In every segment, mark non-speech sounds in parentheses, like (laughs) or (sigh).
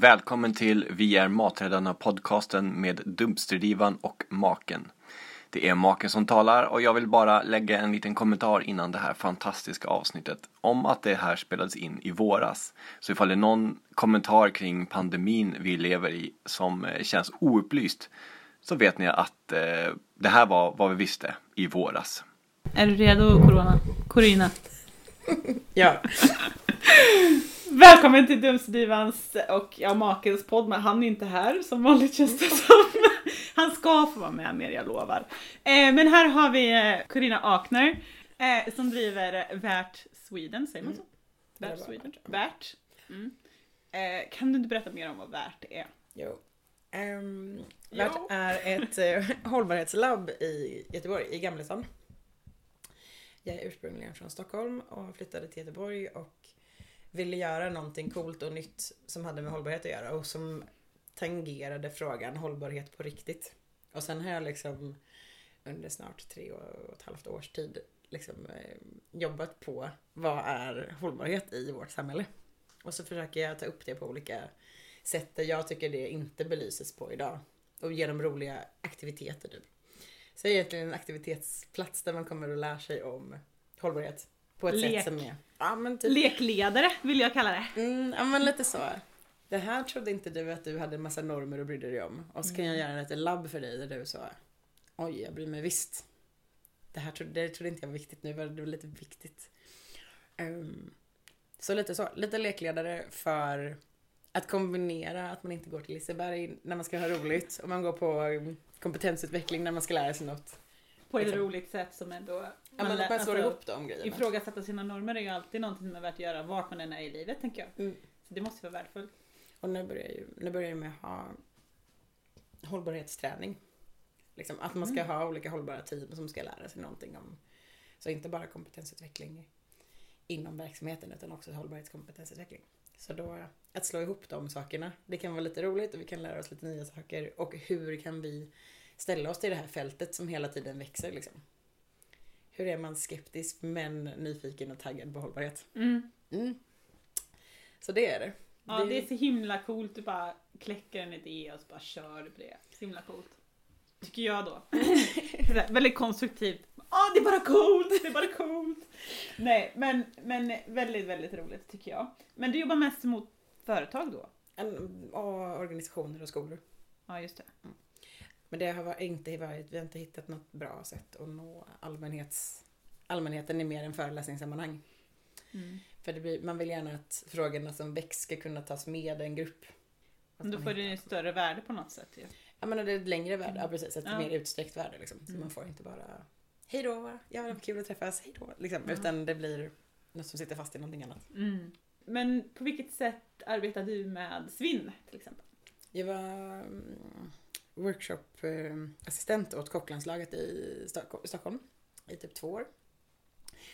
Välkommen till Vi är Maträddarna podcasten med Dumpsterdivan och Maken. Det är Maken som talar och jag vill bara lägga en liten kommentar innan det här fantastiska avsnittet om att det här spelades in i våras. Så ifall det är någon kommentar kring pandemin vi lever i som eh, känns oupplyst så vet ni att eh, det här var vad vi visste i våras. Är du redo Corona? Corina? Ja. (laughs) Välkommen till Dumsdivans och ja, makens podd, men han är inte här som vanligt känns det som. (laughs) Han ska få vara med mer, jag lovar. Eh, men här har vi eh, Corina Akner eh, som driver Värt Sweden, säger man så? Mm. Värt Sweden? Värt. Mm. Eh, kan du inte berätta mer om vad Värt är? Jo. Um, Jo. Värt är ett eh, hållbarhetslabb i Göteborg, i Gamlestan. Jag är ursprungligen från Stockholm och flyttade till Göteborg och ville göra någonting coolt och nytt som hade med hållbarhet att göra och som tangerade frågan hållbarhet på riktigt. Och sen har jag liksom under snart tre och ett halvt års tid liksom eh, jobbat på vad är hållbarhet i vårt samhälle. Och så försöker jag ta upp det på olika sätt där jag tycker det inte belyses på idag. Och genom roliga aktiviteter typ. Så det är egentligen en aktivitetsplats där man kommer och lär sig om hållbarhet. På ett Lek. sätt som är... Ja men typ. Lekledare vill jag kalla det. Mm, ja men lite så. Det här trodde inte du att du hade en massa normer och brydde dig om. Och så kan jag göra ett labb för dig där du så Oj, jag bryr mig visst. Det här trodde, det trodde inte jag var viktigt, nu var det lite viktigt. Ehm, så lite så, lite lekledare för att kombinera att man inte går till Liseberg när man ska ha roligt och man går på um, kompetensutveckling när man ska lära sig något. På ett Liksom. roligt sätt som ändå... Ja, man slår alltså, ihop de grejerna. Ifrågasätta sina normer är ju alltid någonting som är värt att göra vart man än är i livet tänker jag. Mm. Så det måste vara värdefullt. Och nu börjar, ju, nu börjar jag med att ha hållbarhetsträning. Liksom, att man ska Mm. ha olika hållbara team som ska lära sig någonting om, så inte bara kompetensutveckling inom verksamheten utan också hållbarhetskompetensutveckling. Så då att slå ihop de sakerna, det kan vara lite roligt och vi kan lära oss lite nya saker och hur kan vi ställa oss till det här fältet som hela tiden växer liksom. Hur är man skeptisk men nyfiken och taggad på hållbarhet? Mm. Mm. Så det är det. Ja, det är så himla coolt. Du bara kläcker en idé och så bara kör du på det. Så himla coolt. Tycker jag då. (laughs) Väldigt konstruktivt. Ja, det är bara coolt, det är bara coolt. Nej, men, men väldigt, väldigt roligt tycker jag. Men du jobbar mest mot företag då? En, och organisationer och skolor. Ja, just det. Men det har inte varit, vi har inte hittat något bra sätt att nå allmänhets, allmänheten i mer än föreläsningssammanhang. Mm. För det blir, man vill gärna att frågorna som väcks ska kunna tas med en grupp. Men då får det ju större värde på något sätt ju. Ja men det är ett längre värde, ja precis. Ett Ja. mer utsträckt värde liksom. Så Mm. man får inte bara Hej då, ja det var kul att träffas, hej då. Liksom. Ja. Utan det blir något som sitter fast i någonting annat. Mm. Men på vilket sätt arbetar du med svinn till exempel? Jag var mm, workshopassistent åt kocklandslaget i Stock- i Stockholm i typ två år.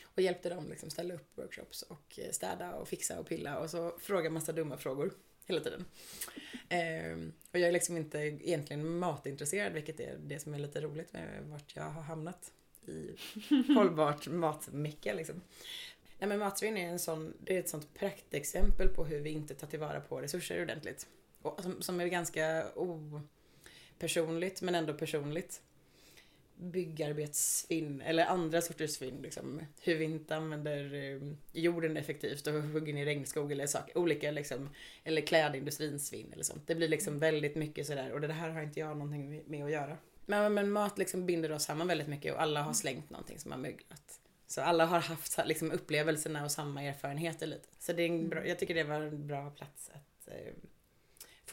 Och hjälpte dem liksom ställa upp workshops och eh, städa och fixa och pilla och så fråga massa dumma frågor hela tiden. Ehm, och jag är liksom inte egentligen matintresserad vilket är det som är lite roligt med vart jag har hamnat i (laughs) hållbart matmecka liksom. Nej men matsvinn är en sån, det är ett sånt praktexempel på hur vi inte tar tillvara på resurser ordentligt. Och som, som är ganska opersonligt men ändå personligt. Byggarbetssvinn eller andra sorters svinn. Liksom. Hur vi inte använder eh, jorden effektivt och hugger ner regnskog eller saker. Olika liksom, eller klädindustrins svinn eller sånt. Det blir liksom väldigt mycket sådär och det här har inte jag någonting med- med att göra. Men, men mat liksom binder oss samman väldigt mycket och alla har slängt någonting som har möglat. Så alla har haft liksom, upplevelserna och samma erfarenheter lite. Så det är en bra, jag tycker det var en bra plats att eh,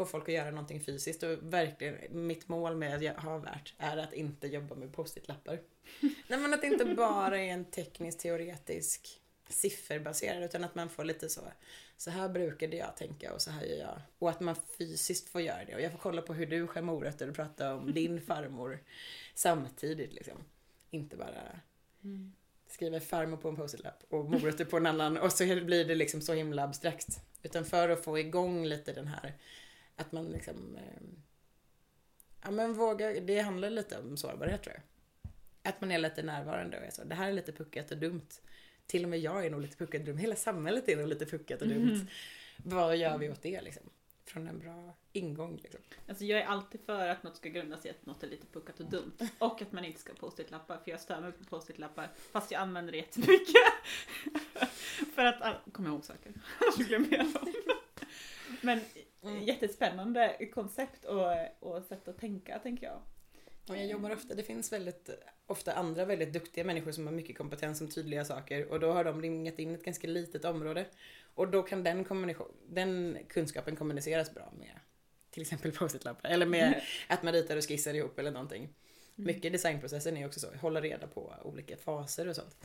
få folk att göra någonting fysiskt. Och verkligen, mitt mål med att har värt är att inte jobba med post-it-lappar. (laughs) Nej men att det inte bara är en teknisk teoretisk sifferbaserad utan att man får lite så så här brukade jag tänka och så här gör jag. Och att man fysiskt får göra det. Och jag får kolla på hur du skär morötter och prata om (laughs) din farmor samtidigt liksom. Inte bara skriver farmor på en post-it-lapp och morötter på en annan och så blir det liksom så himla abstrakt. Utan för att få igång lite den här att man liksom eh, Ja men våga, det handlar lite om sårbarhet tror jag. Att man är lite närvarande och är så, det här är lite puckat och dumt. Till och med jag är nog lite puckat och dum. Hela samhället är nog lite puckat och dumt. Vad gör vi åt det liksom? från en bra ingång. Liksom. Alltså jag är alltid för att något ska grundas i att något är lite puckat och dumt. Och att man inte ska ha post-it-lappar, för jag stör mig på post-it-lappar. Fast jag använder det jättemycket. (laughs) för att, all- kommer jag ihåg saker. Annars (laughs) glömmer jag dem. Men Mm. jättespännande koncept och, och sätt att tänka, tänker jag. Och jag jobbar ofta, det finns väldigt ofta andra väldigt duktiga människor som har mycket kompetens om tydliga saker och då har de ringat in ett ganska litet område. Och då kan den, den kunskapen kommuniceras bra med till exempel (laughs) post-it-lappar eller med att man ritar och skissar ihop eller någonting. Mycket i designprocessen är också så, hålla reda på olika faser och sånt.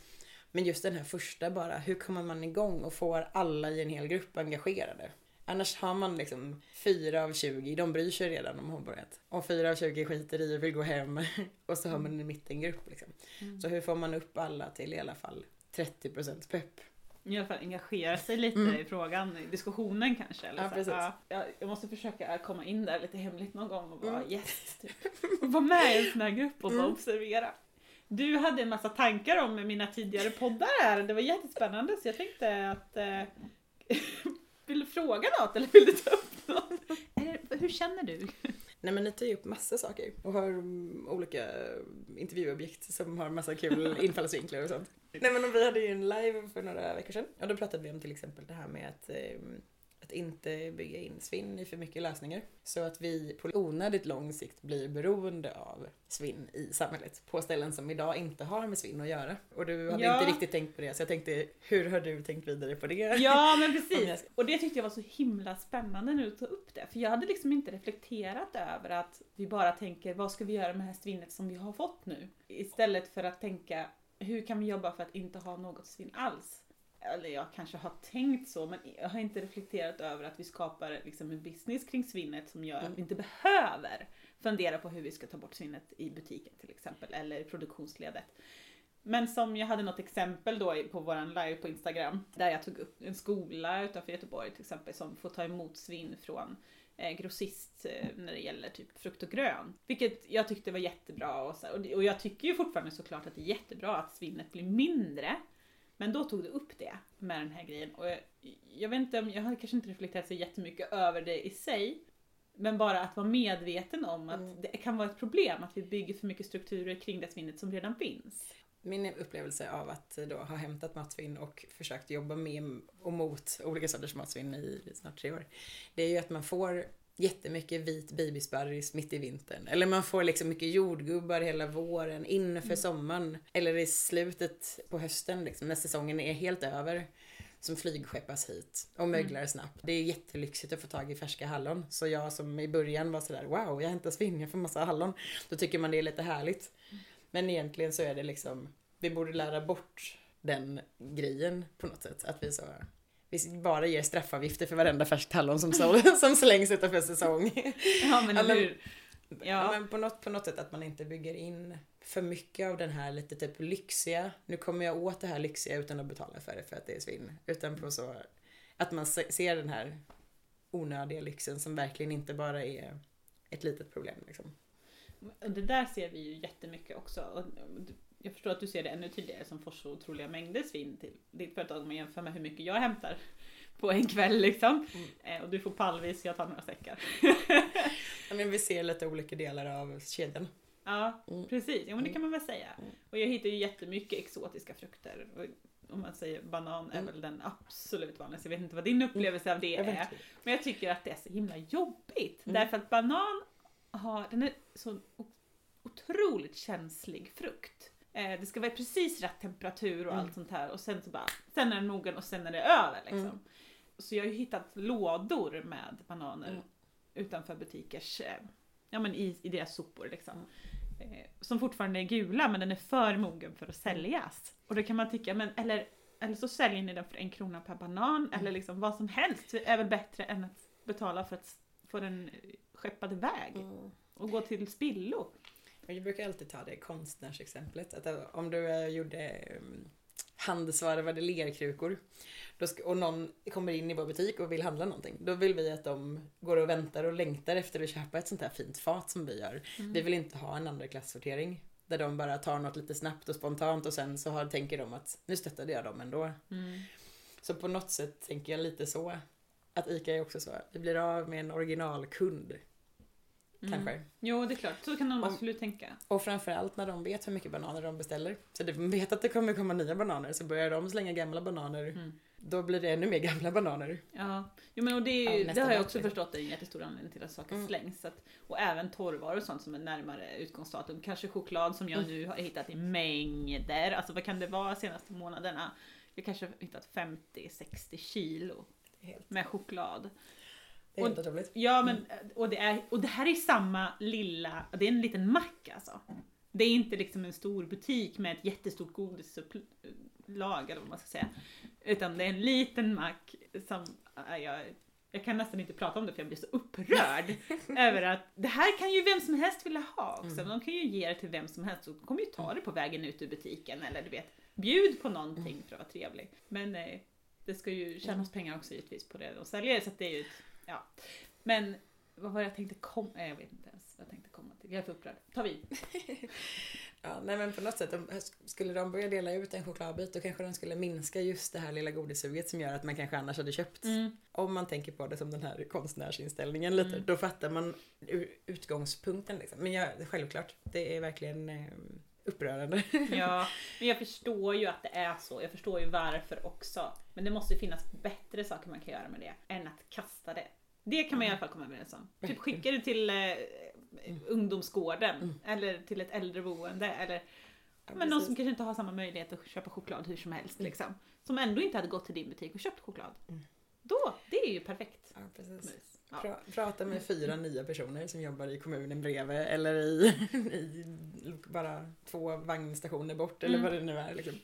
Men just den här första bara, hur kommer man igång och får alla i en hel grupp engagerade? Annars har man liksom fyra av 20, de bryr sig redan om hållbarhet. Och fyra av 20 skiter i och vill gå hem. (laughs) Och så har man en mittengrupp liksom. Så hur får man upp alla till i alla fall 30% pepp? I alla fall engagera sig lite Mm. i frågan, i diskussionen kanske. Eller Ja, så. precis. Ja, jag, måste försöka komma in där lite hemligt någon gång och vara Mm. gäst. Typ. (laughs) Vara med i en sån här grupp och bara Mm. observera. Du hade en massa tankar om mina tidigare poddar här. Det var jättespännande så jag tänkte att... Eh, (laughs) vill du fråga något eller vill du ta upp något? Eller, hur känner du? Nej men ni tar ju upp massa saker och har mm, olika intervjuobjekt som har massa kul (laughs) infallsvinklar och sånt. Nej men vi hade ju en live för några veckor sedan och då pratade vi om till exempel det här med att, eh, att inte bygga in svinn i för mycket lösningar. Så att vi på onödigt lång sikt blir beroende av svinn i samhället på ställen som idag inte har med svinn att göra. Och du hade Ja. inte riktigt tänkt på det så jag tänkte, hur har du tänkt vidare på det? Ja (laughs) men precis. Och det tyckte jag var så himla spännande nu att ta upp det. För jag hade liksom inte reflekterat över att vi bara tänker vad ska vi göra med det här svinnet som vi har fått nu? Istället för att tänka hur kan vi jobba för att inte ha något svinn alls? Eller jag kanske har tänkt så men jag har inte reflekterat över att vi skapar liksom en business kring svinnet som gör att Mm. vi inte behöver fundera på hur vi ska ta bort svinnet i butiken till exempel eller i produktionsledet. Men som jag hade något exempel då på våran live på Instagram där jag tog upp en skola utanför Göteborg till exempel som får ta emot svinn från eh, grossist eh, när det gäller typ frukt och grön. Vilket jag tyckte var jättebra och, så, och jag tycker ju fortfarande såklart att det är jättebra att svinnet blir mindre. Men då tog du upp det med den här grejen och jag, jag vet inte om, jag hade kanske inte reflekterat så jättemycket över det i sig. Men bara att vara medveten om att Mm. det kan vara ett problem att vi bygger för mycket strukturer kring det svinnet som redan finns. Min upplevelse av att då ha hämtat matsvinn och försökt jobba med och mot olika sorters matsvinn i snart tre år. Det är ju att man får jättemycket vit babysparris mitt i vintern. Eller man får liksom mycket jordgubbar hela våren inför sommaren. Eller i slutet på hösten liksom, när säsongen är helt över. Som flygskeppas hit och möglar snabbt. Det är jättelyxigt att få tag i färska hallon. Så jag som i början var sådär wow, jag hämtar svinn, jag får massa hallon. Då tycker man det är lite härligt. Men egentligen så är det liksom, vi borde lära bort den grejen på något sätt. Att vi så vi bara ger straffavgifter för varenda färskt hallon som, (laughs) som slängs utanför säsong. Ja men eller hur? Ja. Ja. men på något, på något sätt att man inte bygger in för mycket av den här lite typ lyxiga, nu kommer jag åt det här lyxiga utan att betala för det för att det är svinn. Utan på så, att man se- ser den här onödiga lyxen som verkligen inte bara är ett litet problem liksom. Och det där ser vi ju jättemycket också. Och jag förstår att du ser det ännu tydligare som får så otroliga mängder svinn till ditt företag om man jämför med hur mycket jag hämtar (laughs) på en kväll liksom. Mm. Eh, Och du får pallvis, jag tar några säckar. Ja, men vi ser lite olika delar av kedjan. Ja, Mm. precis. Ja men det kan man väl säga. Mm. Och jag hittar ju jättemycket exotiska frukter. Om man säger banan är Mm. väl den absolut vanligaste. Jag vet inte vad din upplevelse av det är. Men jag tycker att det är så himla jobbigt. Mm. Därför att banan har, den är så otroligt känslig frukt. Eh, det ska vara precis rätt temperatur och Mm. allt sånt här och sen så bara, sen är den mogen och sen är det över liksom. Mm. Så jag har ju hittat lådor med bananer Mm. utanför butikers, eh, ja men i, i deras sopor liksom. Mm. Eh, som fortfarande är gula men den är för mogen för att säljas. Och då kan man tycka, men eller, eller så säljer ni den för en krona per banan eller liksom vad som helst Det är väl bättre än att betala för att få den skeppad iväg Mm. och gå till spillo. Jag brukar alltid ta det konstnärsexemplet. Att eh, om du eh, gjorde um, handsvarvade lerkrukor då ska, och någon kommer in i vår butik och vill handla någonting. Då vill vi att de går och väntar och längtar efter att köpa ett sånt här fint fat som vi gör. Vi vill inte ha en andra klasssortering Där de bara tar något lite snabbt och spontant och sen så har, tänker de att nu stöttade jag dem ändå. Mm. Så på något sätt tänker jag lite så. att ICA är också så. Vi blir av med en originalkund. Kanske. Jo, det är klart. Så kan de absolut tänka. Och framförallt när de vet hur mycket bananer de beställer. Så de vet att det kommer komma nya bananer. Så börjar de slänga gamla bananer. Mm. Då blir det ännu mer gamla bananer. Ja, jo, men och det, ju, Ja, det har jag också förstått är en jättestor anledning till att saker Mm. slängs. Att, och även torrvaror och sånt som är närmare utgångsdatum. Kanske choklad som jag Mm. nu har hittat i mängder. Alltså vad kan det vara senaste månaderna? Jag kanske har hittat 50-60 kilo med choklad. Det är Och- helt otroligt. Ja, men och det, är, och det här är samma lilla, det är en liten mack alltså. Det är inte liksom en stor butik med ett jättestort godislag eller vad man ska säga. Utan det är en liten mack som, äh, jag, jag kan nästan inte prata om det för jag blir så upprörd (laughs) över att det här kan ju vem som helst vilja ha också. Mm. De kan ju ge det till vem som helst och kommer ju ta det på vägen ut ur butiken eller du vet, bjud på någonting för att vara trevlig. Men eh, det ska ju tjänas pengar också givetvis på det och sälja det så att det är ju ett, ja. Men vad var det jag tänkte komma, nej, jag vet inte ens vad jag tänkte komma till. Jag är för upprörd. Ta vid. (laughs) Ja, nej men på något sätt, skulle de börja dela ut en chokladbit då kanske de skulle minska just det här lilla godissuget som gör att man kanske annars hade köpt. Mm. Om man tänker på det som den här konstnärsinställningen lite, Mm. då fattar man utgångspunkten liksom. Men ja, självklart, det är verkligen eh, upprörande. Ja, (laughs) men jag förstår ju att det är så. Jag förstår ju varför också. Men det måste ju finnas bättre saker man kan göra med det än att kasta det. Det kan man i alla fall komma överens om. Typ skicka det till eh, ungdomsgården Mm. eller till ett äldreboende eller Ja, men någon som kanske inte har samma möjlighet att köpa choklad hur som helst liksom. Som ändå inte hade gått till din butik och köpt choklad. Mm. Då, det är ju perfekt. Ja, precis. Ja. Pra- prata med fyra nya personer som jobbar i kommunen bredvid eller i, (laughs) i bara två vagnstationer bort eller Mm. vad det nu är. Liksom.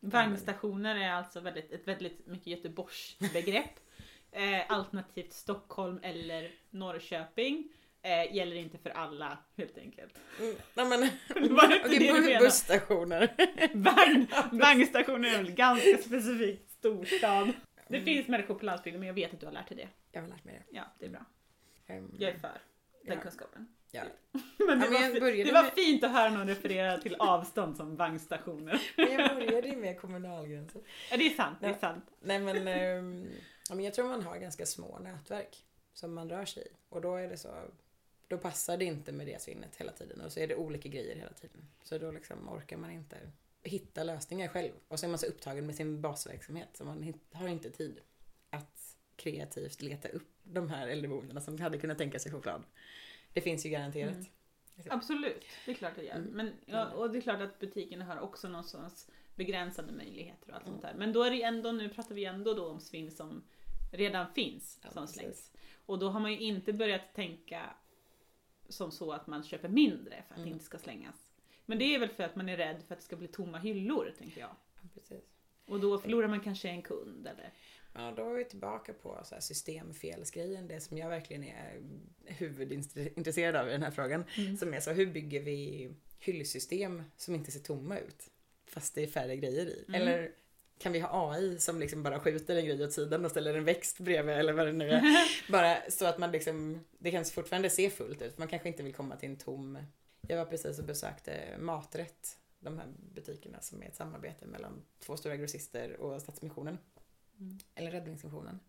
Vagnstationer är alltså väldigt, ett väldigt mycket Göteborgsbegrepp. (laughs) eh, alternativt Stockholm eller Norrköping. Eh, gäller inte för alla helt enkelt. Mm, nej men, (laughs) Var det okej, det busstationer. Vagn, vagnstationer är väl ganska specifikt storstad. Det Mm. finns människor på landsbygden men jag vet att du har lärt dig det. Jag har lärt mig det. Ja, det är bra. Ehm, Jag är för den Ja. kunskapen. Ja. (laughs) Men det, Ja, men var, det var med- fint att höra någon referera till (laughs) avstånd som vagnstationer. Men (laughs) jag började ju med kommunalgränser. Ja, det är sant, det är sant. Nej men, ehm, ja, men jag tror man har ganska små nätverk som man rör sig i. Och då är det så, då passar det inte med det svinnet hela tiden. Och så är det olika grejer hela tiden. Så då liksom orkar man inte hitta lösningar själv. Och så är man så upptagen med sin basverksamhet så man har inte tid kreativt leta upp de här äldreboendena som hade kunnat tänka sig choklad. Det finns ju garanterat. Mm. Absolut, det är klart det gör. Mm. Men, ja, och det är klart att butikerna har också någonstans begränsade möjligheter och allt sånt där. Men då är det ändå, nu pratar vi ändå då om svinn som redan finns Ja, som precis. slängs. Och då har man ju inte börjat tänka som så att man köper mindre för att det Mm. inte ska slängas. Men det är väl för att man är rädd för att det ska bli tomma hyllor, tänker jag. Ja, precis. Och då förlorar man kanske en kund eller... Ja, då är vi tillbaka på så här systemfelsgrejen, det som jag verkligen är huvudintresserad av i den här frågan. Mm. Som är så, hur bygger vi hyllsystem som inte ser tomma ut? Fast det är färre grejer i. Mm. Eller kan vi ha AI som liksom bara skjuter en grej åt sidan och ställer en växt bredvid eller vad det nu är. (laughs) Bara så att man liksom, det kan fortfarande se fullt ut. Man kanske inte vill komma till en tom... Jag var precis och besökte Maträtt, de här butikerna som är ett samarbete mellan två stora grossister och Stadsmissionen. Mm. Eller Räddningsmissionen.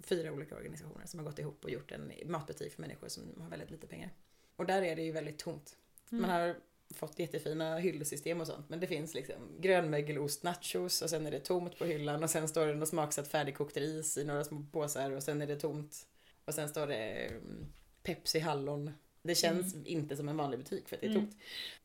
Fyra olika organisationer som har gått ihop och gjort en matbutik för människor som har väldigt lite pengar. Och där är det ju väldigt tomt. Mm. Man har fått jättefina hyllsystem och sånt men det finns liksom grönmögelost nachos och sen är det tomt på hyllan och sen står det något smaksatt färdigkokt ris i några små påsar och sen är det tomt. Och sen står det mm, Pepsi hallon. Det känns inte som en vanlig butik för att det är Mm. tomt.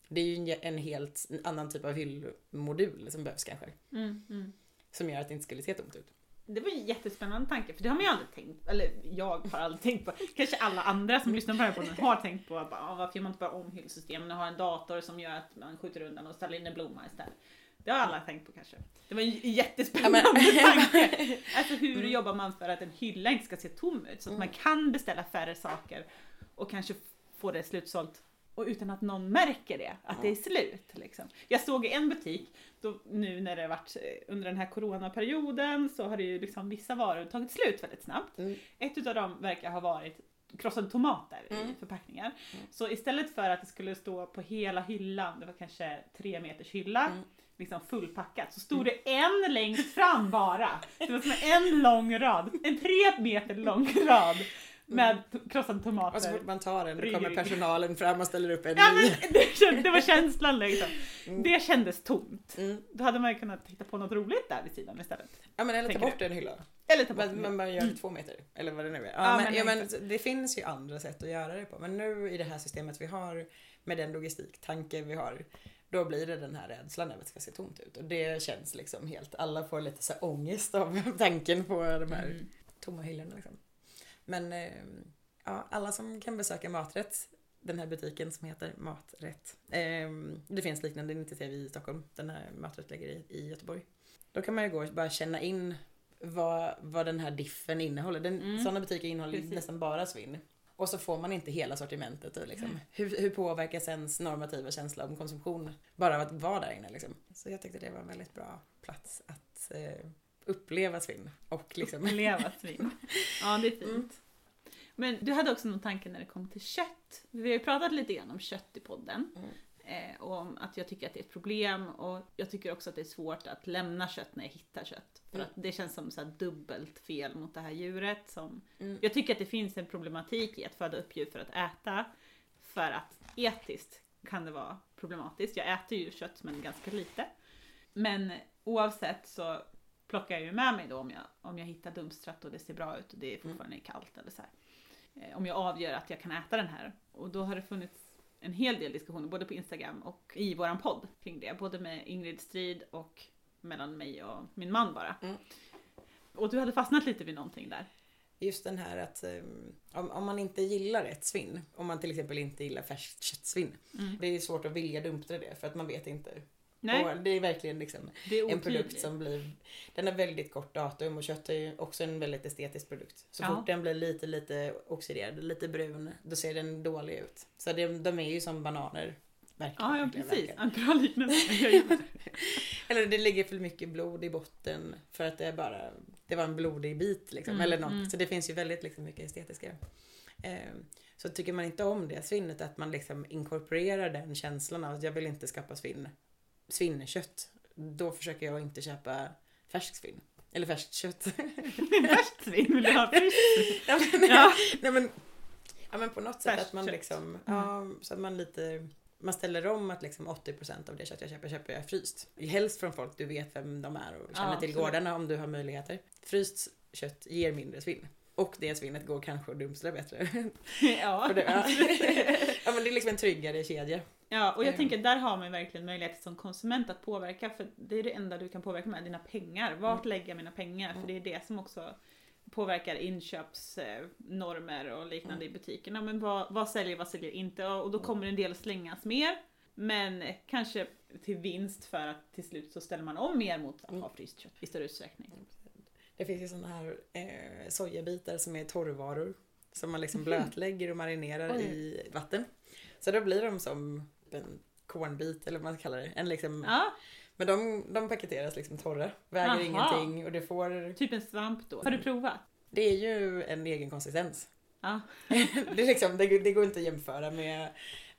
Det är ju en- en helt annan typ av hyllmodul som behövs kanske. Mm, mm. Som gör att det inte skulle se tomt ut. Det var en jättespännande tanke, för det har man ju aldrig tänkt Eller jag har aldrig tänkt på. Kanske alla andra som lyssnar på den här podden har tänkt på bara, ah, varför gör man inte bara om hyllsystemen och har en dator som gör att man skjuter undan och ställer in en blomma istället. Det har alla tänkt på kanske. Det var en jättespännande tanke. (laughs) Alltså hur jobbar man för att en hylla inte ska se tom ut? Så att man kan beställa färre saker och kanske få det slutsålt och utan att någon märker det, att det är slut. Liksom. Jag såg i en butik, då, nu när det har varit eh, under den här coronaperioden så har det ju liksom vissa varor tagit slut väldigt snabbt. Mm. Ett utav dem verkar ha varit krossade tomater Mm. i förpackningar. Så istället för att det skulle stå på hela hyllan, det var kanske tre meters hylla, Mm. liksom fullpackat så stod det en längst fram bara. Det var som en lång rad, en tre meter lång rad med to- krossade Och så tomater. fort man tar Ring, kommer personalen fram och ställer upp en Ja, men det, var känslan liksom. Mm. Det kändes tomt. Mm. Då hade man ju kunnat hitta på något roligt där vid sidan istället. Ja men eller ta bort en hylla. Eller ta bort Men, men man gör det två meter. Eller vad det nu är. Ja, Ja, men, ja, men det finns ju andra sätt att göra det på. Men nu i det här systemet vi har med den logistiktanke vi har. Då blir det den här rädslan över att det ska se tomt ut. Och det känns liksom helt, alla får lite så här ångest av (laughs) tanken på de här Mm. tomma hyllorna. Liksom. Men eh, ja, alla som kan besöka Maträtt, den här butiken som heter Maträtt. Eh, det finns liknande initiativ i Stockholm, den här Maträtt ligger i, i Göteborg. Då kan man ju gå och bara känna in vad, vad den här diffen innehåller. Den, Mm. Sådana butiker innehåller Precis. nästan bara svinn. Och så får man inte hela sortimentet. Liksom, hur, hur påverkas ens normativa känsla om konsumtion bara av att vara där inne? Liksom. Så jag tyckte det var en väldigt bra plats att eh, uppleva svinn. Och liksom, Leva svin. Ja, det är fint. Mm. Men du hade också någon tanke när det kom till kött. Vi har ju pratat lite grann om kött i podden. Mm. Eh, och om att jag tycker att det är ett problem och jag tycker också att det är svårt att lämna kött när jag hittar kött. För Mm. att det känns som så här dubbelt fel mot det här djuret. Som... Mm. Jag tycker att det finns en problematik i att föda upp djur för att äta. För att etiskt kan det vara problematiskt. Jag äter ju kött men ganska lite. Men oavsett så plockar jag ju med mig då om jag, om jag hittar dumstrat och det ser bra ut och det är fortfarande kallt eller så här. Eh, Om jag avgör att jag kan äta den här. Och då har det funnits en hel del diskussioner både på Instagram och i våran podd kring det. Både med Ingrid Strid och mellan mig och min man bara. Mm. Och du hade fastnat lite vid någonting där. Just den här att om, om man inte gillar ett svinn, om man till exempel inte gillar färskt köttsvinn. Mm. Det är svårt att vilja dumptra det för att man vet inte. Nej, Och det är verkligen liksom det är en produkt som blir, den har väldigt kort datum och kött är ju också en väldigt estetisk produkt. Så Ja. fort den blir lite, lite oxiderad, lite brun, då ser den dålig ut. Så det, de är ju som bananer. Verkligen, Ja, ja precis. En bra liknelse. (laughs) Eller det ligger för mycket blod i botten för att det är bara, det var en blodig bit liksom. Mm, eller något. mm. Så det finns ju väldigt liksom, mycket estetiska. Eh, så tycker man inte om det svinnet, att man liksom inkorporerar den känslan av att jag vill inte skapa svinn, svinnekött. Då försöker jag inte köpa färskt svinn. Eller färskt kött. (laughs) Färskt svin vill du ha friskt? (laughs) ja, men, Ja. nej, men, ja men på något sätt Färskt att man kött. liksom, ja, så att man lite man ställer om att liksom 80% av det kött jag köper, köper jag fryst. Helst från folk du vet vem de är och känner Ja, till gårdarna om du har möjligheter. Fryst kött ger mindre svinn. Och det svinnet går kanske att dumstra bättre. (laughs) Ja. Det, ja. Är liksom tryggare kedja. Ja, och jag Eh. tänker där har man verkligen möjlighet som konsument att påverka för det är det enda du kan påverka med, dina pengar. Vart Mm. lägger jag mina pengar? För det är det som också påverkar inköpsnormer och liknande Mm. i butikerna. Men vad, vad säljer, vad säljer inte? Och då kommer en del slängas mer. Men kanske till vinst för att till slut så ställer man om mer mot att Mm. ha fryst kött i större utsträckning. Det finns ju sådana här eh, sojabitar som är torrvaror. Som man liksom blötlägger och marinerar i vatten. Så då blir de som en kornbit eller vad man kallar det. En liksom, Ja, Men de, de paketeras liksom torra. Väger Aha. ingenting och det får... typ en svamp då. Har du provat? Det är ju en egen konsistens. Ja. (laughs) det, är liksom, det, det går inte att jämföra med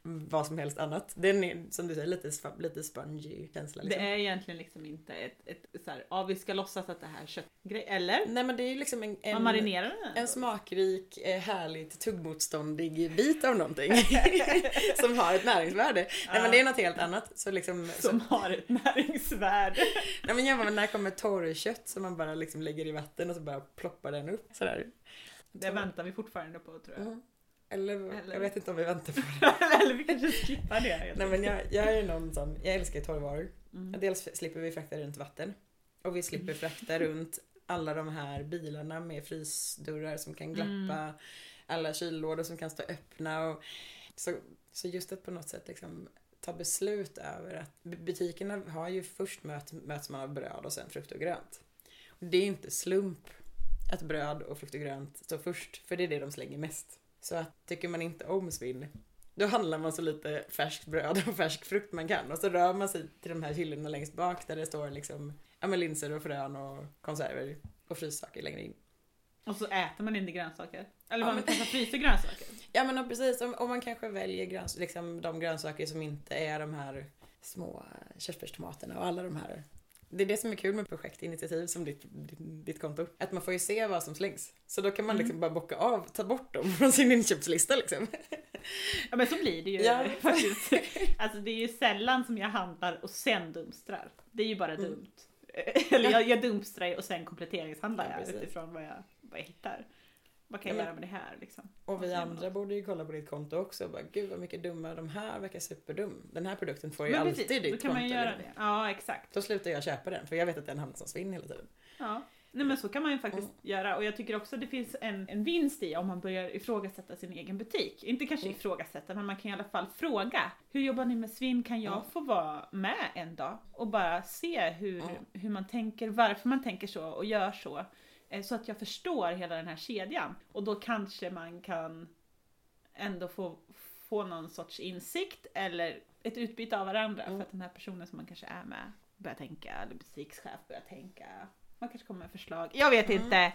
vad som helst annat. Den är som du säger lite, lite spongy känsla. Liksom. Det är egentligen liksom inte ett, ett så här, ja vi ska låtsas att det här är köttgrej, eller? Nej men det är ju liksom en, Man en, marinerar den. en smakrik, eh, härligt tuggmotståndig bit av någonting. (laughs) som har ett näringsvärde. Nej men det är något helt annat. Så liksom, så, Som har ett näringsvärde. (laughs) nej, men jämför med när det kommer torrkött som man bara liksom lägger i vatten och så bara ploppar den upp. Sådär. Det väntar vi fortfarande på tror jag. Mm. Eller, Eller- jag vet inte om vi väntar på (laughs) det. Eller vi kanske skippar det. Nej men jag, jag är någon sån, jag älskar torrvaror. Mm. Dels slipper vi frakta runt vatten. Och vi slipper frakta runt alla de här bilarna med frysdörrar som kan glappa. Mm. Alla kyllådor som kan stå öppna. Och, så, så just att på något sätt liksom ta beslut över att bu- butikerna har ju först möt, möts man av bröd och sen frukt och grönt. Och det är inte slump att bröd och frukt och grönt står först, för det är det de slänger mest. Så att tycker man inte om svinn, då handlar man så lite färskt bröd och färsk frukt man kan. Och så rör man sig till de här hyllorna längst bak där det står liksom ja, men linser och frön och konserver och fryssaker längre in. Och så äter man inte grönsaker. Eller Ja, man men- kanske fryser grönsaker. Ja men precis, om, om man kanske väljer gröns, liksom, de grönsaker som inte är de här små körsbärstomaterna och alla de här. Det är det som är kul med projektinitiativ som ditt, ditt, ditt konto. Att man får ju se vad som slängs. Så då kan man liksom bara bocka av, ta bort dem (laughs) från sin inköpslista liksom. Ja men så blir det ju Ja. (laughs) faktiskt. Alltså det är ju sällan som jag handlar och sen dumstrar. Det är ju bara Mm. dumt. (laughs) Eller jag, jag dumstrar ju och sen kompletteringshandlar Ja, jag utifrån vad jag, vad jag hittar. Vad kan Ja, jag men- göra med det här liksom? Och vi andra borde ju kolla på ditt konto också och bara gud vad mycket dumma de här verkar superdum. Den här produkten får ju Men alltid precis, ditt då kan man konto, göra liksom. det. Ja exakt. Då slutar jag köpa den för jag vet att den hamnar som svinn hela tiden. Ja. Nej men så kan man ju faktiskt Mm. göra och jag tycker också det finns en, en vinst i om man börjar ifrågasätta sin egen butik. Inte kanske Mm. ifrågasätta men man kan i alla fall fråga. Hur jobbar ni med svinn? Kan jag Mm. få vara med en dag? Och bara se hur, Mm. hur man tänker, varför man tänker så och gör så. Eh, Så att jag förstår hela den här kedjan. Och då kanske man kan ändå få, få någon sorts insikt eller ett utbyte av varandra Mm. för att den här personen som man kanske är med börjar tänka, eller butikschef börjar tänka. Man kanske kommer med förslag. Jag vet Mm. inte.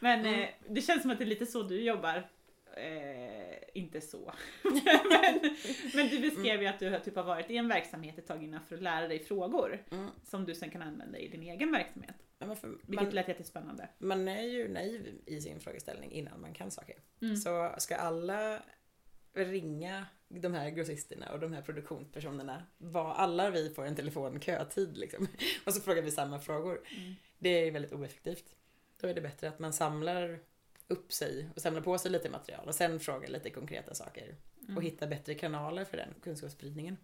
Men Mm. eh, det känns som att det är lite så du jobbar. Eh, inte så. (laughs) men, men du beskrev ju att du har typ har varit i en verksamhet ett tag innan för att lära dig frågor Mm. som du sen kan använda i din egen verksamhet. Men varför, Vilket man, lät jättespännande. man är ju naiv i sin frågeställning innan man kan saker. Mm. Så ska alla ringa de här grossisterna och de här produktionspersonerna, var alla vi får en telefonkötid liksom. (laughs) Och så frågar vi samma frågor. Mm. Det är väldigt oeffektivt. Då är det bättre att man samlar upp sig och samlar på sig lite material och sen frågar lite konkreta saker. Mm. Och hittar bättre kanaler för den kunskapsspridningen.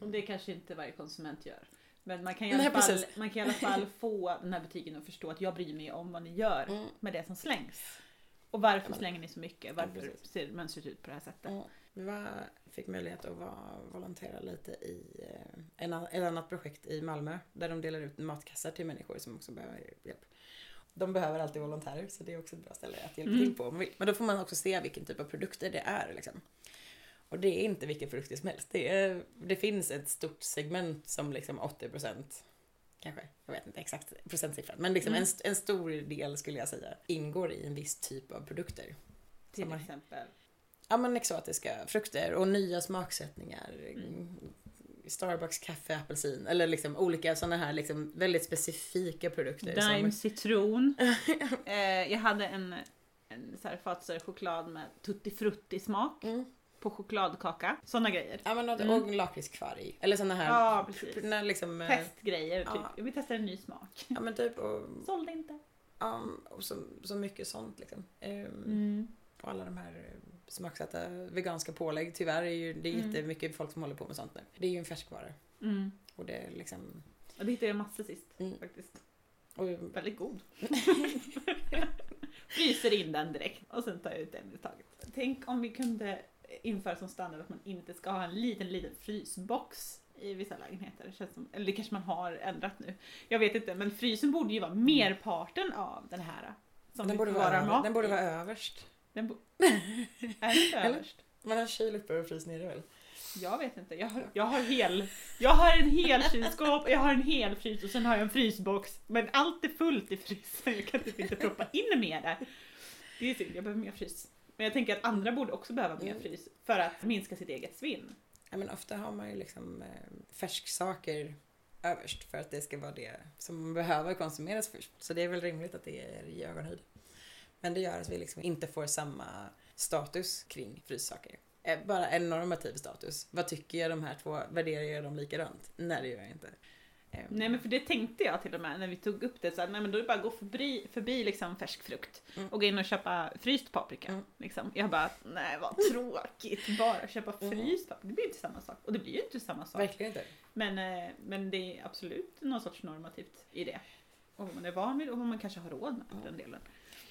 Och det kanske inte varje konsument gör. Men man kan, i Nej, alla fall, precis. man kan i alla fall (laughs) få den här butiken att förstå att jag bryr mig om vad ni gör Mm. med det som slängs. Och varför men- slänger ni så mycket? Ja, Varför precis. ser mönstret ut på det här sättet? Ja, Vi var, fick möjlighet att vara, volontera lite i eh, en, ett annat projekt i Malmö där de delar ut matkassar till människor som också behöver hjälp. De behöver alltid volontärer så det är också ett bra ställe att hjälpa Mm. till på. om man vill. Men då får man också se vilken typ av produkter det är. Liksom. Och det är inte vilka produkter som helst. Det, är, det finns ett stort segment som liksom 80% kanske, jag vet inte exakt procentsiffran, men liksom Mm. en, en stor del skulle jag säga ingår i en viss typ av produkter. Till man- exempel. Ja men exotiska frukter och nya smaksättningar. Mm. Starbucks kaffe, apelsin eller liksom olika sådana här liksom väldigt specifika produkter. Daim Som, citron. (laughs) eh, jag hade en, en så här fatsare choklad med tutti frutti smak mm. På chokladkaka. Sådana grejer. Ja men och, Mm. och lakritskvarg. Eller sådana här. Ja, precis. När liksom, eh, Testgrejer, typ. ja. Jag vill testa en ny smak. Ja men typ och, Sålde inte. ja, och så, så mycket sånt liksom. Ehm, Mm. Och alla de här smaksatta veganska pålägg. Tyvärr är ju det är Mm. jättemycket folk som håller på med sånt nu. Det är ju en färskvara. Mm. Och det är liksom... Och det hittade jag massor sist Mm. faktiskt. Och, Väldigt god. (laughs) Fryser in den direkt och sen tar jag ut en i taget. Tänk om vi kunde införa som standard att man inte ska ha en liten, liten frysbox i vissa lägenheter. Det känns som, eller det kanske man har ändrat nu. Jag vet inte, men frysen borde ju vara merparten av den här. Som den, borde vara, mat den borde vara överst. Den bo- (laughs) är inte överst? Man har kyl uppe och frys nere väl? Jag vet inte. Jag har, jag har (laughs) hel... Jag har en hel kylskåp, jag har en hel frys och sen har jag en frysbox. Men allt är fullt i frysen. Jag kan typ inte proppa in mer där. Det är synd, jag behöver mer frys. Men jag tänker att andra borde också behöva mer Mm. frys för att minska sitt eget svinn. Ja, men ofta har man ju liksom eh, färsksaker överst för att det ska vara det som behöver konsumeras först. Så det är väl rimligt att det är i ögonhöjd. Men det gör att vi liksom inte får samma status kring fryssaker. Eh, Bara en normativ status. Vad tycker jag de här två? Värderar jag dem likadant? Nej, det gör jag inte. Eh, Nej men för det tänkte jag till och med när vi tog upp det. Så här, nej men då är det bara att gå förbi, förbi liksom färsk frukt Mm. och gå in och köpa fryst paprika. Mm. Liksom. Jag bara, nej vad tråkigt. Bara köpa Mm. fryst paprika. Det blir inte samma sak. Och det blir ju inte samma sak. Verkligen inte. Men, eh, men det är absolut någon sorts normativt i det. Och vad man är van vid och vad man kanske har råd med för den delen.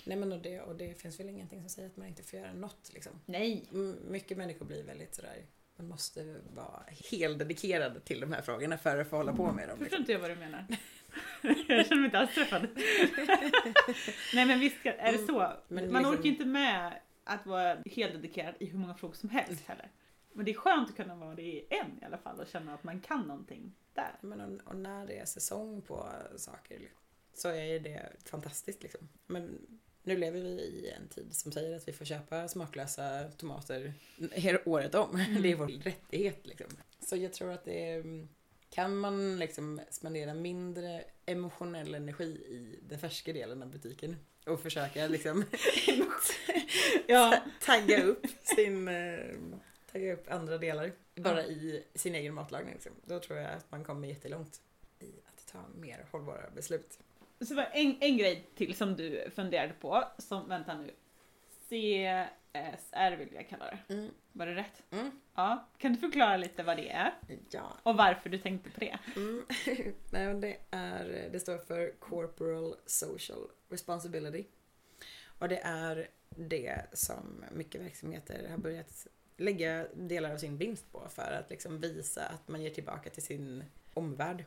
Nej men och det, och det finns väl ingenting som säger att man inte får göra något liksom. Nej. Mycket människor blir väldigt sådär, man måste vara helt dedikerad till de här frågorna för att få hålla på med dem. Förstår Liksom. inte jag vad du menar. (laughs) jag känner mig inte alls träffad. (laughs) Nej men visst är det så. Mm. Men Man liksom- orkar inte med att vara helt dedikerad i hur många frågor som helst heller. Men det är skönt att kunna vara det i en i alla fall och känna att man kan någonting där. Men och, och när det är säsong på saker så är det fantastiskt liksom. Men nu lever vi i en tid som säger att vi får köpa smaklösa tomater hela året om. Mm. Det är vår rättighet liksom. Så jag tror att det är, Kan man liksom spendera mindre emotionell energi i den färska delen av butiken och försöka liksom (laughs) Ja. tagga upp sin eh, tagga upp andra delar bara i sin egen matlagning. Liksom. Då tror jag att man kommer jättelångt i att ta mer hållbara beslut. Så var en, en grej till som du funderade på, som, vänta nu, CSR vill jag kalla det. Mm. Var det rätt? Mm. Ja. Kan du förklara lite vad det är? Ja. Och varför du tänkte på det? Mm. (laughs) Nej, det, är, det står för Corporal Social Responsibility. Och det är det som mycket verksamheter har börjat lägga delar av sin vinst på för att liksom visa att man ger tillbaka till sin omvärld.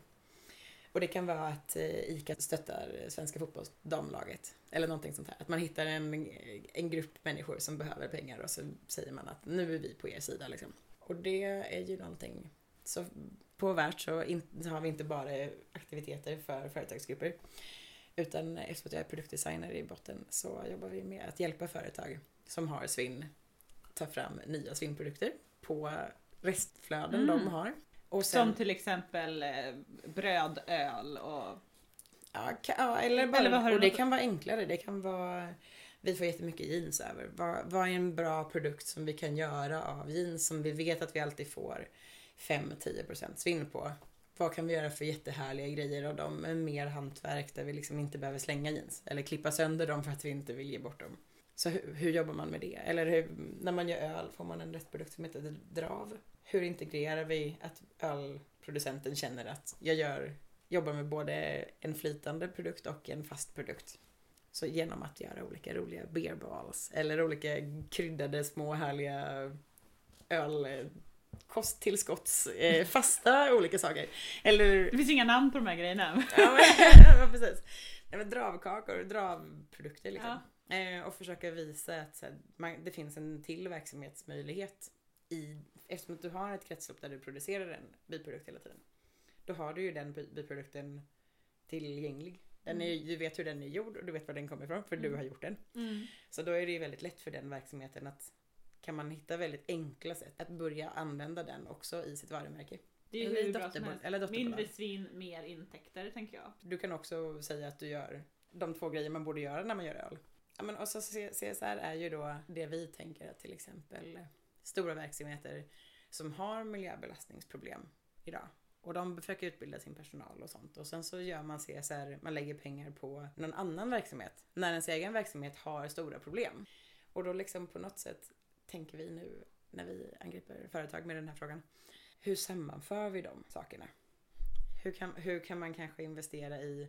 Och det kan vara att eh, ICA stöttar svenska fotbollsdamlaget. Eller någonting sånt här. Att man hittar en, en grupp människor som behöver pengar och så säger man att nu är vi på er sida liksom. Och det är ju någonting så på Värt så, in, så har vi inte bara aktiviteter för företagsgrupper. Utan eftersom jag är produktdesigner i botten så jobbar vi med att hjälpa företag som har svinn ta fram nya svinnprodukter på restflöden Mm. de har. Och sen, Som till exempel eh, bröd, öl och... ja, ka, ja, eller bara, Eller vad har du och det något- kan vara enklare. Det kan vara vi får jättemycket jeans över. Vad, vad är en bra produkt som vi kan göra av jeans som vi vet att vi alltid får 5-10% svinn på? Vad kan vi göra för jättehärliga grejer av dem med mer hantverk där vi liksom inte behöver slänga jeans eller klippa sönder dem för att vi inte vill ge bort dem. Så hur, hur jobbar man med det? Eller hur, när man gör öl får man en restprodukt som heter drav. Hur integrerar vi att ölproducenten känner att jag gör, jobbar med både en flytande produkt och en fast produkt? Så genom att göra olika roliga beer balls eller olika kryddade små härliga öl kosttillskotts eh, (laughs) fasta olika saker. Eller Det finns inga namn på de här grejerna. Ja, men, (laughs) ja precis. Nej, men dravkakor, dravprodukter liksom. Eh, och försöka visa att här, man, det finns en till verksamhetsmöjlighet i, eftersom att du har ett kretslopp där du producerar en biprodukt hela tiden. Då har du ju den bi- biprodukten tillgänglig. Den är, du vet hur den är gjord och du vet var den kommer ifrån för du Mm. har gjort den. Mm. Så då är det ju väldigt lätt för den verksamheten att kan man hitta väldigt enkla sätt att börja använda den också i sitt varumärke. Det är ju Eller hur bra som helst. eller. Mindre svinn, mer intäkter tänker jag. Du kan också säga att du gör de två grejer man borde göra när man gör öl. Ja, men och så CSR är ju då det vi tänker att till exempel stora verksamheter som har miljöbelastningsproblem idag. Och de försöker utbilda sin personal och sånt. Och sen så gör man CSR, man lägger pengar på någon annan verksamhet. När ens egen verksamhet har stora problem. Och då liksom på något sätt tänker vi nu när vi angriper företag med den här frågan. Hur sammanför vi de sakerna? Hur kan, hur kan man kanske investera i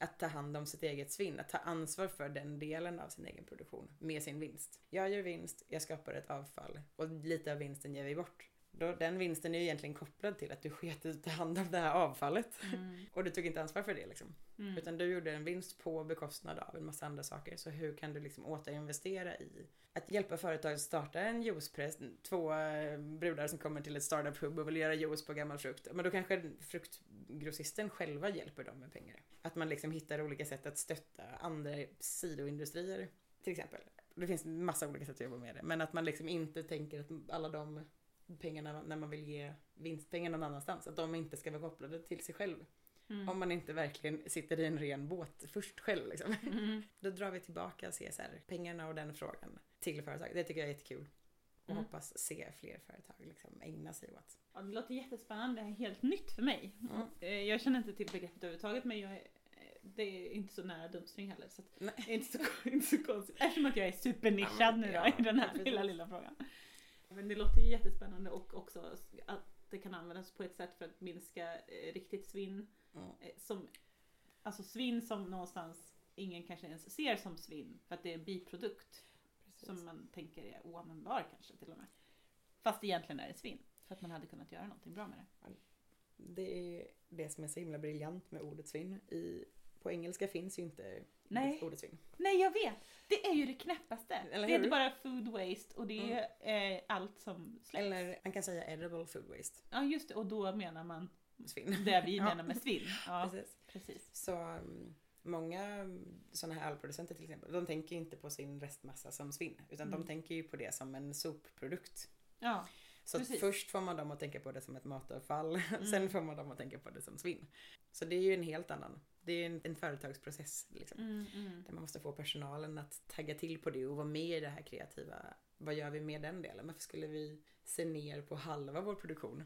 att ta hand om sitt eget svinn, att ta ansvar för den delen av sin egen produktion med sin vinst. Jag gör vinst, jag skapar ett avfall och lite av vinsten ger vi bort. Då, den vinsten är ju egentligen kopplad till att du sket i att ta hand om det här avfallet. Och du tog inte ansvar för det liksom. Mm. Utan du gjorde en vinst på bekostnad av en massa andra saker. Så hur kan du liksom återinvestera i att hjälpa företag att starta en juicepress? Två eh, brudar som kommer till ett startup-hub och vill göra juice på gammal frukt. Men då kanske fruktgrossisten själva hjälper dem med pengar. Att man liksom hittar olika sätt att stötta andra sidoindustrier till exempel. Det finns massa olika sätt att jobba med det. Men att man liksom inte tänker att alla de pengarna när man vill ge vinstpengar någon annanstans, att de inte ska vara kopplade till sig själv. Mm. Om man inte verkligen sitter i en ren båt först själv. Liksom. Mm. (laughs) Då drar vi tillbaka CSR-pengarna och den frågan till företag. Det tycker jag är jättekul. Och Mm. hoppas se fler företag liksom ägna sig åt. Ja, det låter jättespännande, det är helt nytt för mig. Mm. Eh, Jag känner inte till begreppet överhuvudtaget men jag är, eh, det är inte så nära dumpstring heller. Så det är inte så, (laughs) inte så konstigt. Eftersom att jag är supernischad Ja, nu då ja, i den här lilla, lilla frågan. Men det låter ju jättespännande och också att det kan användas på ett sätt för att minska eh, riktigt svinn. Mm. Som, alltså svinn som någonstans ingen kanske ens ser som svinn för att det är en biprodukt Precis. som man tänker är oanvändbar kanske till och med. Fast egentligen är det svinn. För att man hade kunnat göra någonting bra med det. Det är det som är så himla briljant med ordet svinn. I, på engelska finns ju inte Nej. ordet svinn. Nej jag vet! Det är ju det knäppaste. Eller det är inte bara food waste och det är eh, allt som släpps. Eller man kan säga edible food waste. Ja just det, och då menar man Svinn. det vi (laughs) menar med svinn. Ja, Precis. precis. Så um, många sådana här ölproducenter till exempel, de tänker ju inte på sin restmassa som svinn. Utan Mm. de tänker ju på det som en sopprodukt. Ja. Så först får man dem att tänka på det som ett matavfall, (laughs) Mm. sen får man dem att tänka på det som svinn. Så det är ju en helt annan, det är en, en företagsprocess liksom. Mm, mm. Där man måste få personalen att tagga till på det och vara med i det här kreativa. Vad gör vi med den delen? Varför skulle vi se ner på halva vår produktion?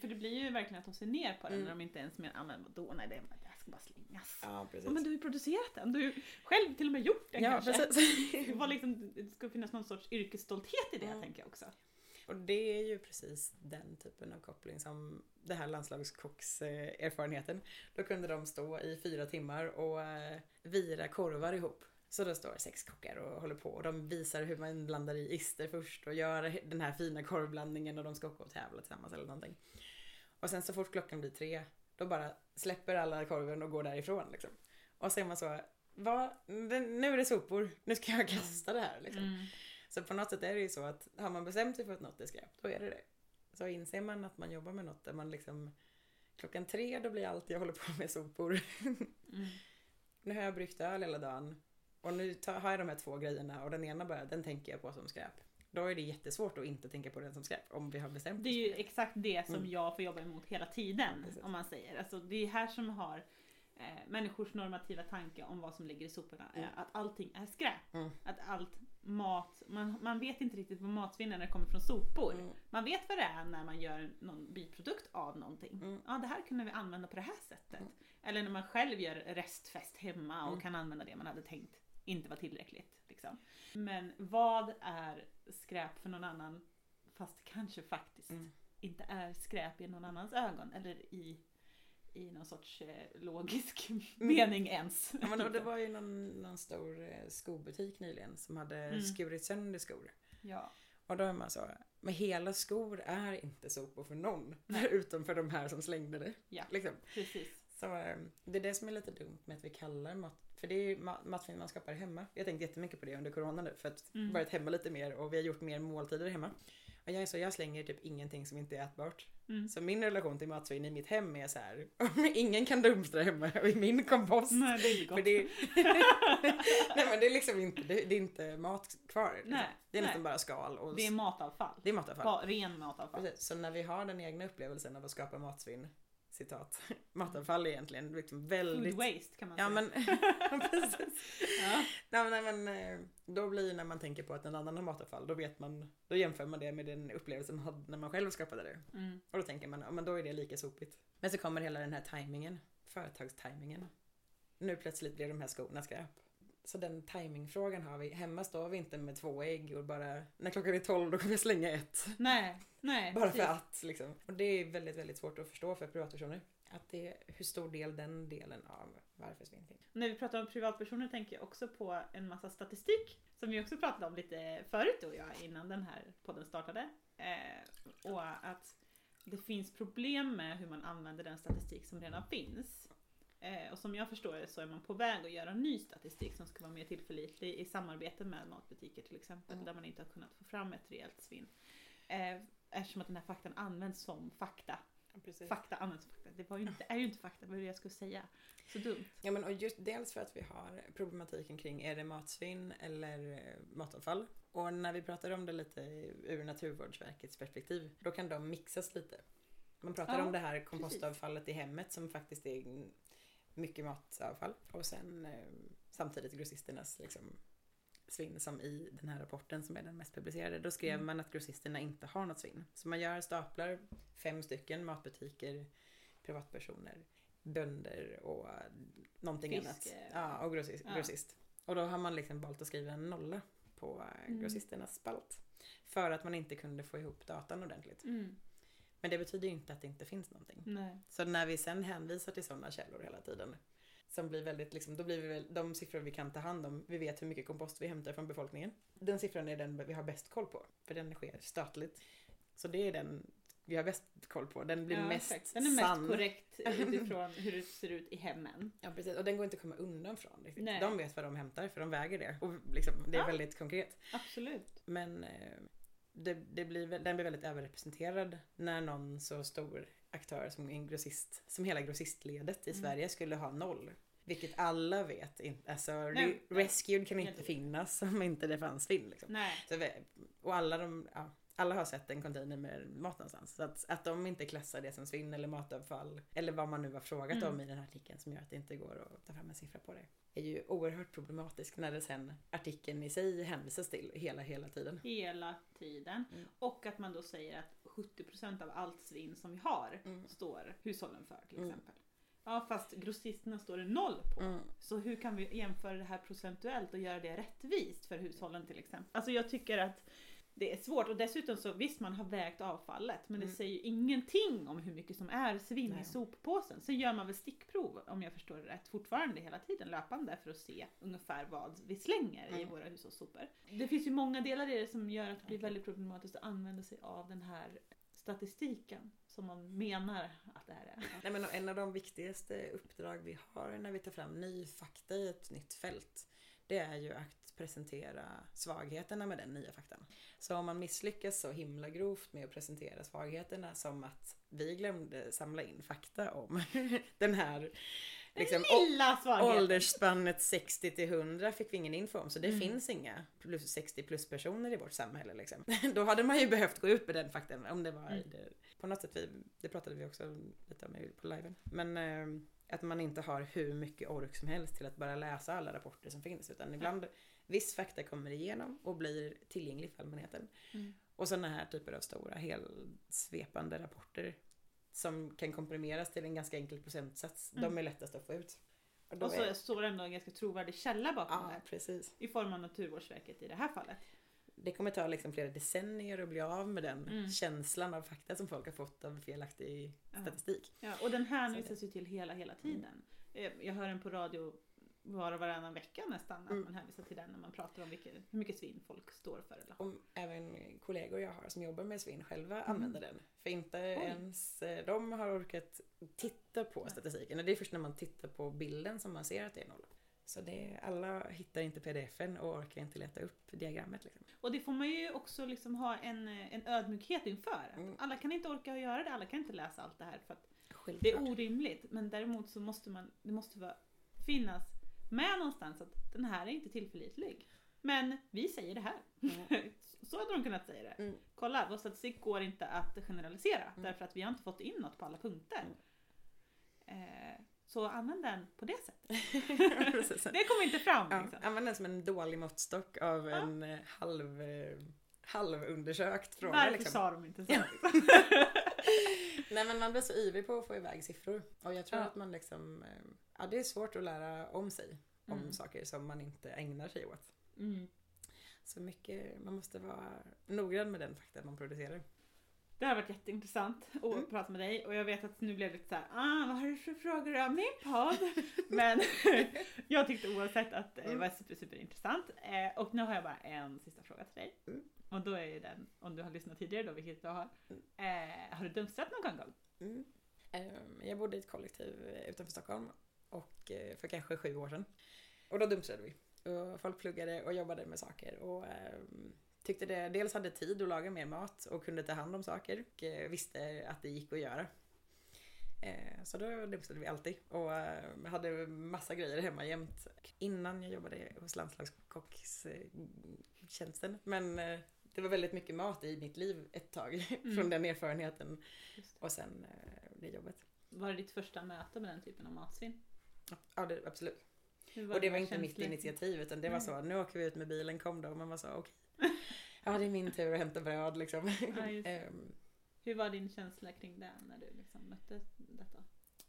För det blir ju verkligen att de ser ner på den Mm. när de inte ens menar, ah, men vadå, nej det, det här ska bara slängas. Ja, precis. Ja, men du har ju producerat den, du har ju själv till och med gjort den ja, kanske. precis. (laughs) Det, var liksom, det ska finnas någon sorts yrkesstolthet i det Mm. tänker jag också. Och det är ju precis den typen av koppling som det här landslagskockserfarenheten. Då kunde de stå i fyra timmar och eh, vira korvar ihop. Så då står sex kockar och håller på och de visar hur man blandar i ister först och gör den här fina korvblandningen och de ska åka och tävla tillsammans eller någonting. Och sen så fort klockan blir tre, då bara släpper alla korven och går därifrån liksom. Och så är man så, Va? Nu är det sopor, nu ska jag kasta det här liksom. Mm. Så på något sätt är det ju så att har man bestämt sig för att något är skräp, då är det det. Så inser man att man jobbar med något där man liksom klockan tre då blir allt jag håller på med sopor. Mm. (laughs) Nu har jag bryggt öl hela dagen och nu tar, har jag de här två grejerna och den ena bara, den tänker jag på som skräp. Då är det jättesvårt att inte tänka på den som skräp om vi har bestämt Det är ju exakt det som Mm. jag får jobba emot hela tiden. Precis. om man säger. Alltså, det är här som har eh, människors normativa tanke om vad som ligger i soporna. Mm. är Att allting är skräp. Mm. Att allt mat, man, man vet inte riktigt vad matsvinnet när det kommer från sopor. Mm. Man vet vad det är när man gör någon biprodukt av någonting. Mm. Ja, det här kunde vi använda på det här sättet. Mm. Eller när man själv gör restfest hemma och Mm. kan använda det man hade tänkt inte var tillräckligt. Liksom. Men vad är skräp för någon annan fast kanske faktiskt Mm. inte är skräp i någon annans ögon eller i, i någon sorts eh, logisk (laughs) mening ens. Ja, men det var ju någon, någon stor eh, skobutik nyligen som hade Mm. skurit sönder skor. Ja. Och då är man så, men hela skor är inte sopor för någon. Nej. (laughs) Utom för de här som slängde det. Ja. Liksom. Precis. Så eh, det är det som är lite dumt med att vi kallar mat, för det är ju ma- matsvinn man skapar hemma. Jag har tänkt jättemycket på det under corona nu för att Mm. varit hemma lite mer och vi har gjort mer måltider hemma. Och jag är så, jag slänger typ ingenting som inte är ätbart. Mm. Så min relation till matsvinn i mitt hem är så här, (laughs) ingen kan dumpstra hemma i min kompost. Nej, det är inte gott. Det, (laughs) nej men det är liksom inte, det, det är inte mat kvar. Liksom. Nej, det är nej. nästan bara skal och Det är matavfall. det är matavfall. Bara ren matavfall. Precis. Så när vi har den egna upplevelsen av att skapa matsvinn, citat, (laughs) matavfall är egentligen liksom väldigt... Food waste kan man Ja säga. men, (laughs) precis. Ja. Nej, men- eh, då blir när man tänker på att en annan har matavfall, då vet man, då jämför man det med den upplevelsen man hade när man själv skapade det. Mm. Och då tänker man, ja men då är det lika sopigt. Men så kommer hela den här tajmingen, företagstajmingen. Nu plötsligt blir de här skorna skräp. Så den timingfrågan har vi. Hemma står vi inte med två ägg och bara, när klockan är tolv då kommer jag slänga ett. Nej, nej. Bara precis. för att liksom. Och det är väldigt, väldigt svårt att förstå för privatpersoner. Att det är hur stor del den delen av varför svinn finns. När vi pratar om privatpersoner tänker jag också på en massa statistik som vi också pratade om lite förut du och jag innan den här podden startade. Eh, och att det finns problem med hur man använder den statistik som redan finns. Eh, och som jag förstår det så är man på väg att göra ny statistik som ska vara mer tillförlitlig i samarbete med matbutiker till exempel Mm. där man inte har kunnat få fram ett rejält svinn. Eh, eftersom att den här faktan används som fakta. Precis. Fakta används som fakta. Det var ju inte, är ju inte fakta, vad jag skulle säga? Så dumt. Ja men och just dels för att vi har problematiken kring är det matsvinn eller eh, matavfall. Och när vi pratar om det lite ur Naturvårdsverkets perspektiv, då kan de mixas lite. Man pratar Ja, om det här kompostavfallet i hemmet som faktiskt är mycket matavfall. Och sen eh, samtidigt grossisternas liksom, svinn som i den här rapporten som är den mest publicerade. Då skrev Mm. man att grossisterna inte har något svinn. Så man gör staplar, fem stycken matbutiker, privatpersoner, bönder och någonting Fisk, annat. Ja, och grossist, ja. grossist. Och då har man liksom valt att skriva en nolla på Mm. grossisternas spalt. För att man inte kunde få ihop datan ordentligt. Men det betyder ju inte att det inte finns någonting. Nej. Så när vi sen hänvisar till sådana källor hela tiden. Som blir väldigt, liksom, då blir vi väl, de siffror vi kan ta hand om, vi vet hur mycket kompost vi hämtar från befolkningen. Den siffran är den vi har bäst koll på. För den sker statligt. Så det är den vi har bäst koll på. Den blir Ja, mest exakt. Den är mest sann. korrekt (laughs) utifrån hur det ser ut i hemmen. Ja precis, och den går inte att komma undan från. riktigt. Nej. De vet vad de hämtar för de väger det. Och liksom, det är Ja. väldigt konkret. Absolut. Men eh, det, det blir, den blir väldigt överrepresenterad när någon så stor aktör som en grossist, som hela grossistledet i Mm. Sverige skulle ha noll. Vilket alla vet. Alltså, Nej, re- nej. Rescued kan inte finnas om inte det fanns film. Liksom. Nej. Så, och alla de, ja, alla har sett en container med mat någonstans. Så att, att de inte klassar det som svinn eller matavfall, eller vad man nu har frågat Mm. om i den här artikeln som gör att det inte går att ta fram en siffra på det. är ju oerhört problematiskt när det sen artikeln i sig hänvisas till hela, hela tiden. Hela tiden. Mm. Och att man då säger att 70% av allt svinn som vi har Mm. står hushållen för till Mm. exempel. Ja fast grossisterna står det noll på. Mm. Så hur kan vi jämföra det här procentuellt och göra det rättvist för hushållen till exempel? Alltså jag tycker att det är svårt och dessutom så visst man har vägt avfallet men det Mm. säger ju ingenting om hur mycket som är svinn i soppåsen. Sen gör man väl stickprov om jag förstår det rätt fortfarande hela tiden löpande för att se ungefär vad vi slänger i Mm. våra hushållssopor. Det finns ju många delar i det som gör att det blir väldigt problematiskt att använda sig av den här statistiken som man menar att det här är. Nej, men en av de viktigaste uppdrag vi har när vi tar fram ny fakta i ett nytt fält det är ju att presentera svagheterna med den nya faktan. Så om man misslyckas så himla grovt med att presentera svagheterna som att vi glömde samla in fakta om (laughs) den här liksom! Åldersspannet 60 till 100 fick vi ingen info om så det Mm. finns inga plus 60 plus personer i vårt samhälle liksom. (laughs) Då hade man ju behövt gå ut med den faktan om det var Mm. det, på något sätt, vi, det pratade vi också lite om på liven. Men eh, att man inte har hur mycket ork som helst till att bara läsa alla rapporter som finns utan ibland viss fakta kommer igenom och blir tillgänglig för allmänheten. Mm. Och sådana här typer av stora helsvepande rapporter som kan komprimeras till en ganska enkel procentsats. Mm. De är lättast att få ut. Och då Och så är- står ändå en ganska trovärdig källa bakom Ja, det. precis. I form av Naturvårdsverket i det här fallet. Det kommer ta liksom flera decennier att bli av med den Mm. känslan av fakta som folk har fått av felaktig Ja. statistik. Ja, och den hänvisas ju till hela, hela tiden. Eh, Jag hör den på radio var och varannan vecka nästan, att Mm. man hänvisar till den när man pratar om vilket, hur mycket svinn folk står för. Eller? Och även kollegor jag har som jobbar med svinn själva Mm. använder den. För inte ens eh, de har orkat titta på statistiken. Det är först när man tittar på bilden som man ser att det är noll. Så det, alla hittar inte pdfen och orkar inte leta upp diagrammet. Liksom. Och det får man ju också liksom ha en, eh, en ödmjukhet inför. Mm. Alla kan inte orka göra det, alla kan inte läsa allt det här för att det är orimligt. Men däremot så måste man, det måste vara, finnas med någonstans att den här är inte tillförlitlig. Men vi säger det här. Mm. (laughs) Så hade de kunnat säga det. Mm. Kolla, vår statistik går inte att generalisera Mm. därför att vi har inte fått in något på alla punkter. Mm. Eh, så använd den på det sättet. (laughs) Det kommer inte fram. Ja, Liksom. använd den som en dålig måttstock av Ja. en eh, halv, eh, halvundersökt fråga. Varför liksom. sa de inte så? (laughs) (laughs) Nej men man blir så ivrig på att få iväg siffror. Och jag tror Ja. att man liksom, eh, ja det är svårt att lära om sig. Om Mm. saker som man inte ägnar sig åt. Mm. Så mycket, man måste vara noggrann med den fakta man producerar. Det har varit jätteintressant att Mm. prata med dig och jag vet att nu blev det lite såhär, ah, vad har du för frågor om min podd? (laughs) Men (laughs) jag tyckte oavsett att det Mm. var super, super intressant. Eh, och nu har jag bara en sista fråga till dig. Mm. Och då är ju den, om du har lyssnat tidigare då, vilket du har. Eh, har du dumstrat någon gång? Mm. Ehm, jag bodde i ett kollektiv eh, utanför Stockholm och eh, för kanske sju år sedan. Och då dumstrade vi. Och folk pluggade och jobbade med saker och ehm, tyckte det dels hade tid att laga mer mat och kunde ta hand om saker och eh, visste att det gick att göra. Eh, Så då dumstrade vi alltid och eh, hade massa grejer hemma jämt. Innan jag jobbade hos landslagskockstjänsten. Men eh, det var väldigt mycket mat i mitt liv ett tag (laughs) Mm. från den erfarenheten och sen eh, det jobbet. Var det ditt första möte med den typen av matsvinn? Ja, det, absolut. Och det var inte mitt känslan? initiativ utan det var Nej. så, nu åker vi ut med bilen, kom då. Och man var så, okej. (laughs) Ja, det är min tur att hämta bröd liksom. Ja. Ehm, Hur var din känsla kring det när du liksom mötte detta?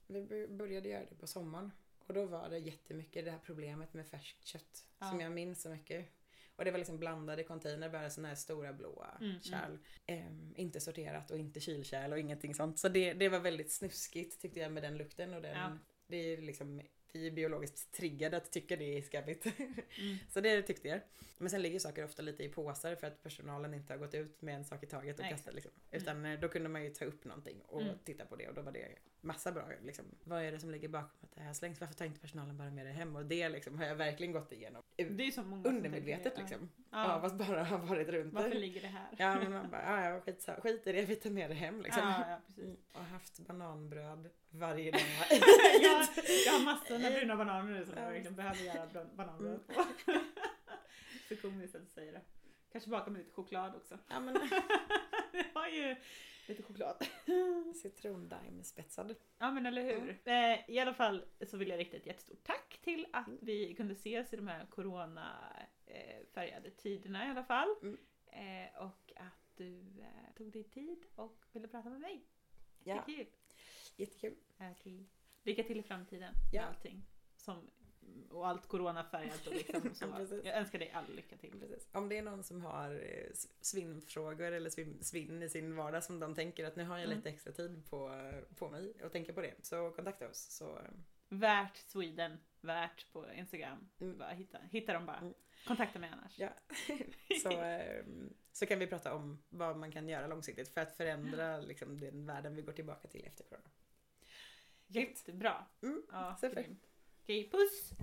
vi började göra det på sommaren. Och då var det jättemycket det här problemet med färskt kött. Ja. Som jag minns så mycket. Och det var liksom blandade container, bara sådana här stora blåa Mm, kärl. Ehm, inte sorterat och inte kylkärl och ingenting sånt. Så det, det var väldigt snuskigt tyckte jag med den lukten och den. Ja. Det är liksom, vi är biologiskt triggade att tycka det är skabbigt. Mm. (laughs) Så det tyckte jag. Men sen ligger saker ofta lite i påsar för att personalen inte har gått ut med en sak i taget och kastat liksom. Utan eh, då kunde man ju ta upp någonting och Mm. titta på det och då var det massa bra liksom. Vad är det som ligger bakom att det här slängs? Varför tar inte personalen bara med det hem? Och det liksom har jag verkligen gått igenom. Det är så många som Undermedvetet tänker det. liksom. Ja. Av att bara ha varit runt Varför där. ligger det här? Ja men man bara, ja, ja skit, skit i det, vi tar med det hem liksom. Ja, ja, precis. Mm. Och haft bananbröd varje dag. (laughs) jag, jag har massor med bruna bananer nu som jag Ja. verkligen behöver göra bananbröd på. Så komiskt att du säger det. Kanske baka med lite choklad också. Ja men (laughs) Jag har ju lite choklad. (laughs) citrondaim spetsad. Ja men eller hur. Eh, I alla fall så vill jag rikta ett jättestort tack till att vi kunde ses i de här corona-färgade tiderna i alla fall. Mm. Eh, och att du eh, tog dig tid och ville prata med mig. Ja, Jättekul. jättekul. Okej. Lycka till i framtiden Ja. med allting. Som, och allt coronafärgat och liksom så. (laughs) Jag önskar dig all lycka till. Precis. Om det är någon som har eh, svinnfrågor eller svinn, svinn i sin vardag som de tänker att nu har jag Mm. lite extra tid på, på mig och tänker på det så kontakta oss. Så, Värt Sweden, värt på Instagram. Mm. Bara hitta, hitta dem bara. Mm. Kontakta mig annars. ja. (laughs) så, eh, så kan vi prata om vad man kan göra långsiktigt för att förändra liksom, den världen vi går tillbaka till efter corona. Jättebra. Mm. Ja, Super. grym. Okej, puss!